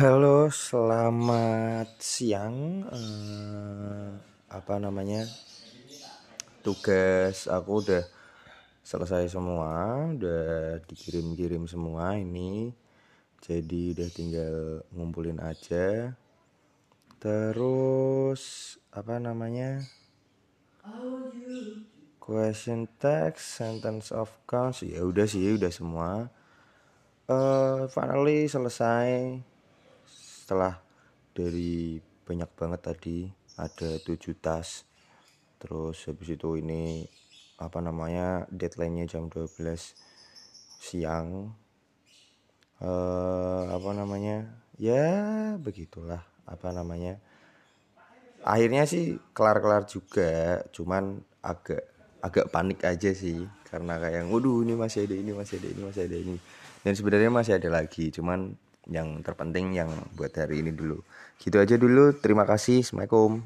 Halo, selamat siang. Eh, apa namanya? Tugas aku udah selesai semua, udah dikirim-kirim semua ini. Jadi udah tinggal ngumpulin aja. Terus apa namanya? Question text, sentence of counts, ya udah sih, udah semua. Eh, finally selesai setelah dari banyak banget tadi ada tujuh tas. Terus habis itu ini apa namanya deadline-nya jam 12 siang. Eh, apa namanya ya begitulah apa namanya. Akhirnya sih kelar-kelar juga cuman agak agak panik aja sih. Karena kayak waduh ini masih ada ini masih ada ini masih ada ini. Dan sebenarnya masih ada lagi cuman yang terpenting yang buat hari ini dulu. Gitu aja dulu terima kasih. Assalamualaikum